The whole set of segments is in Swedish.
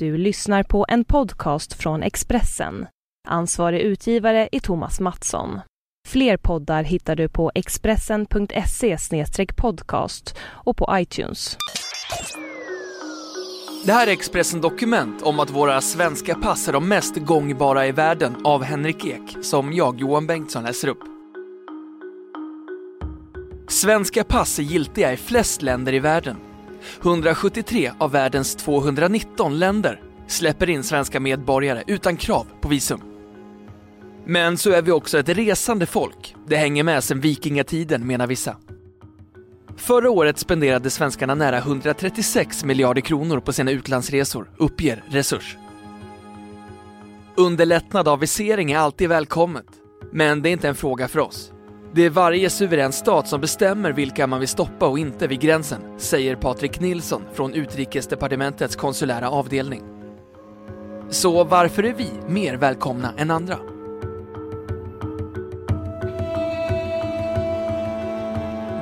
Du lyssnar på en podcast från Expressen. Ansvarig utgivare är Thomas Mattsson. Fler poddar hittar du på expressen.se podcast och på iTunes. Det här är Expressen Dokument om att våra svenska pass är de mest gångbara i världen av Henrik Ek, som jag, Johan Bengtsson, läser upp. Svenska pass är giltiga i flest länder i världen. 173 av världens 219 länder släpper in svenska medborgare utan krav på visum. Men så är vi också ett resande folk. Det hänger med sedan vikingatiden menar vissa. Förra året spenderade svenskarna nära 136 miljarder kronor på sina utlandsresor, uppger Resurs. Underlättnad av visering är alltid välkommet, men det är inte en fråga för oss. Det är varje suverän stat som bestämmer vilka man vill stoppa och inte vid gränsen, säger Patrik Nilsson från Utrikesdepartementets konsulära avdelning. Så varför är vi mer välkomna än andra?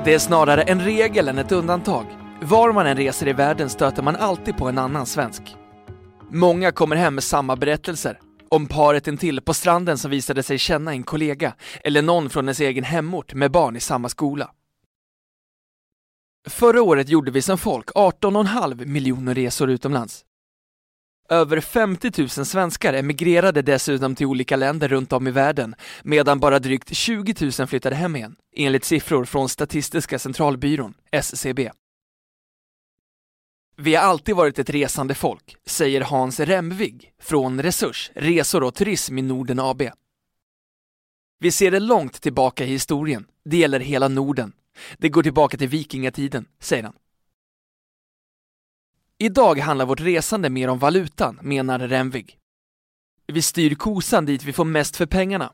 Det är snarare en regel än ett undantag. Var man än reser i världen stöter man alltid på en annan svensk. Många kommer hem med samma berättelser. Om paret intill på stranden som visade sig känna en kollega eller någon från ens egen hemort med barn i samma skola. Förra året gjorde vi som folk 18,5 miljoner resor utomlands. Över 50 000 svenskar emigrerade dessutom till olika länder runt om i världen, medan bara drygt 20 000 flyttade hem igen, enligt siffror från Statistiska centralbyrån, SCB. Vi har alltid varit ett resande folk, säger Hans Remvig från Resurs, Resor och Turism i Norden AB. Vi ser det långt tillbaka i historien. Det gäller hela Norden. Det går tillbaka till vikingatiden, säger han. Idag handlar vårt resande mer om valutan, menar Remvig. Vi styr kosan dit vi får mest för pengarna.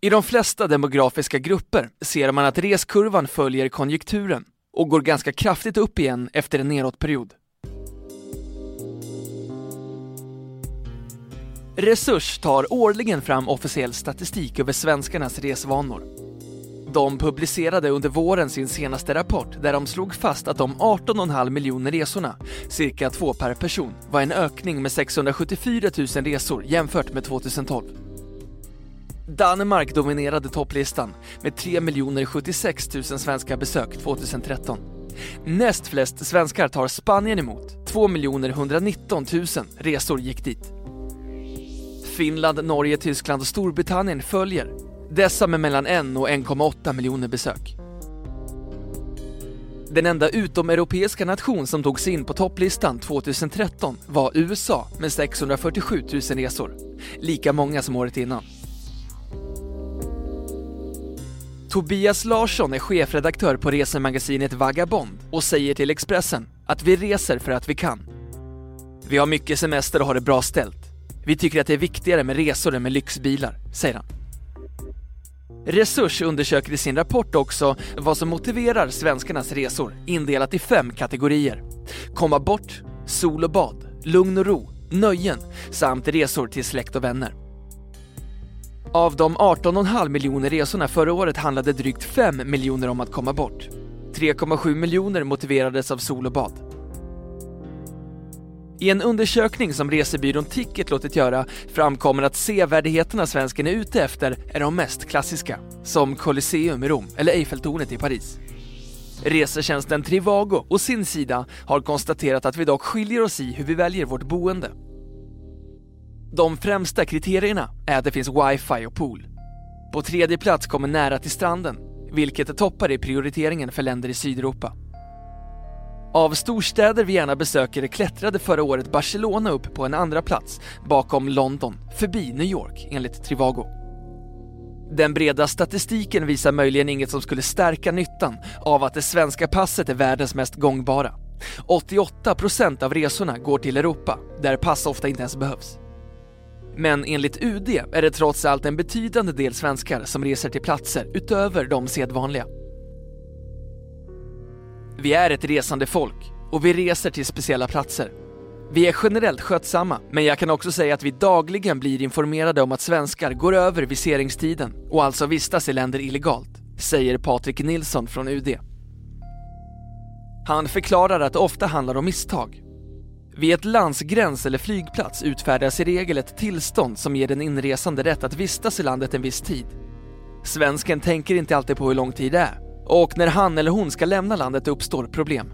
I de flesta demografiska grupper ser man att reskurvan följer konjunkturen och går ganska kraftigt upp igen efter en nedåtperiod. Resurs tar årligen fram officiell statistik över svenskarnas resvanor. De publicerade under våren sin senaste rapport där de slog fast att de 18,5 miljoner resorna, cirka två per person, var en ökning med 674 000 resor jämfört med 2012. Danmark dominerade topplistan med 3 076 000 svenska besök 2013. Näst flest svenskar tar Spanien emot, 2 119 000 resor gick dit. Finland, Norge, Tyskland och Storbritannien följer, dessa med mellan 1 och 1,8 miljoner besök. Den enda utomeuropeiska nation som tog sig in på topplistan 2013 var USA med 647 000 resor, lika många som året innan. Tobias Larsson är chefredaktör på resemagasinet Vagabond och säger till Expressen att vi reser för att vi kan. Vi har mycket semester och har det bra ställt. Vi tycker att det är viktigare med resor än med lyxbilar, säger han. Resurs undersöker i sin rapport också vad som motiverar svenskarnas resor indelat i fem kategorier. Komma bort, sol och bad, lugn och ro, nöjen samt resor till släkt och vänner. Av de 18,5 miljoner resorna förra året handlade drygt 5 miljoner om att komma bort. 3,7 miljoner motiverades av sol och bad. I en undersökning som resebyrån Ticket låtit göra framkommer att sevärdheterna svensken är ute efter är de mest klassiska, som Colosseum i Rom eller Eiffeltornet i Paris. Resetjänsten Trivago å sin sida har konstaterat att vi dock skiljer oss i hur vi väljer vårt boende. De främsta kriterierna är att det finns wifi och pool. På tredje plats kommer nära till stranden, vilket är toppar i prioriteringen för länder i Sydeuropa. Av storstäder vi gärna besöker klättrade förra året Barcelona upp på en andra plats bakom London, förbi New York enligt Trivago. Den breda statistiken visar möjligen inget som skulle stärka nyttan av att det svenska passet är världens mest gångbara. 88% av resorna går till Europa, där pass ofta inte ens behövs. Men enligt UD är det trots allt en betydande del svenskar som reser till platser utöver de sedvanliga. Vi är ett resande folk och vi reser till speciella platser. Vi är generellt skötsamma, men jag kan också säga att vi dagligen blir informerade om att svenskar går över viseringstiden och alltså vistas i länder illegalt, säger Patrik Nilsson från UD. Han förklarar att det ofta handlar om misstag. Vid ett lands gräns eller flygplats utfärdas i regel ett tillstånd som ger den inresande rätt att vistas i landet en viss tid. Svensken tänker inte alltid på hur lång tid det är och när han eller hon ska lämna landet uppstår problem.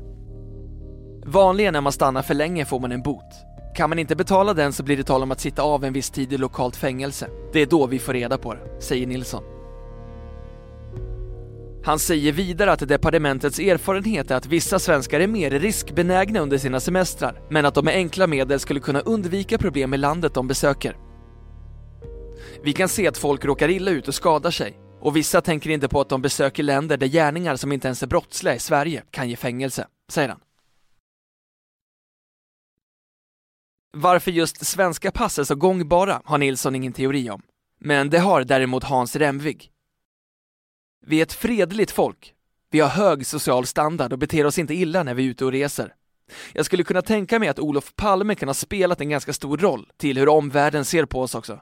Vanligen när man stannar för länge får man en bot. Kan man inte betala den så blir det tal om att sitta av en viss tid i lokalt fängelse. Det är då vi får reda på det, säger Nilsson. Han säger vidare att departementets erfarenhet är att vissa svenskar är mer riskbenägna under sina semestrar, men att de med enkla medel skulle kunna undvika problem i landet de besöker. Vi kan se att folk råkar illa ut och skadar sig, och vissa tänker inte på att de besöker länder där gärningar som inte ens är brottsliga i Sverige kan ge fängelse, säger han. Varför just svenska pass är så gångbara har Nilsson ingen teori om. Men det har däremot Hans Remvig. Vi är ett fredligt folk. Vi har hög social standard och beter oss inte illa när vi är ute och reser. Jag skulle kunna tänka mig att Olof Palme kan ha spelat en ganska stor roll till hur omvärlden ser på oss också.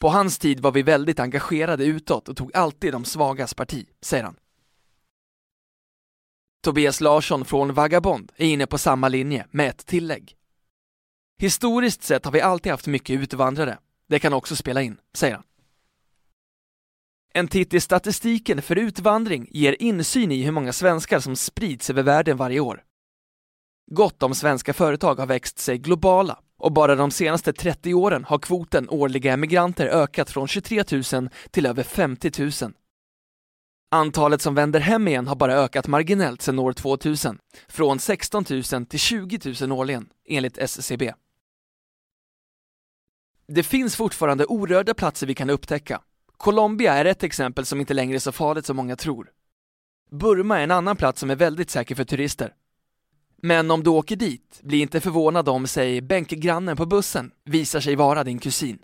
På hans tid var vi väldigt engagerade utåt och tog alltid de svagas parti, säger han. Tobias Larsson från Vagabond är inne på samma linje med ett tillägg. Historiskt sett har vi alltid haft mycket utvandrare. Det kan också spela in, säger han. En titt i statistiken för utvandring ger insyn i hur många svenskar som sprids över världen varje år. Gott om svenska företag har växt sig globala och bara de senaste 30 åren har kvoten årliga emigranter ökat från 23 000 till över 50 000. Antalet som vänder hem igen har bara ökat marginellt sedan år 2000, från 16 000 till 20 000 årligen, enligt SCB. Det finns fortfarande orörda platser vi kan upptäcka. Colombia är ett exempel som inte längre är så farligt som många tror. Burma är en annan plats som är väldigt säker för turister. Men om du åker dit, bli inte förvånad om, säg, bänkgrannen på bussen visar sig vara din kusin.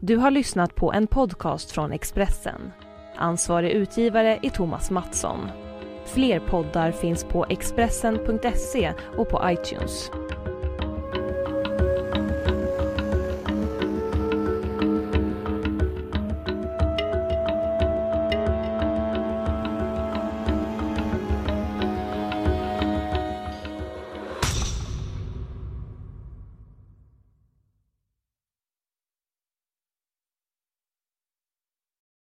Du har lyssnat på en podcast från Expressen. Ansvarig utgivare är Thomas Mattsson. Fler poddar finns på Expressen.se och på iTunes.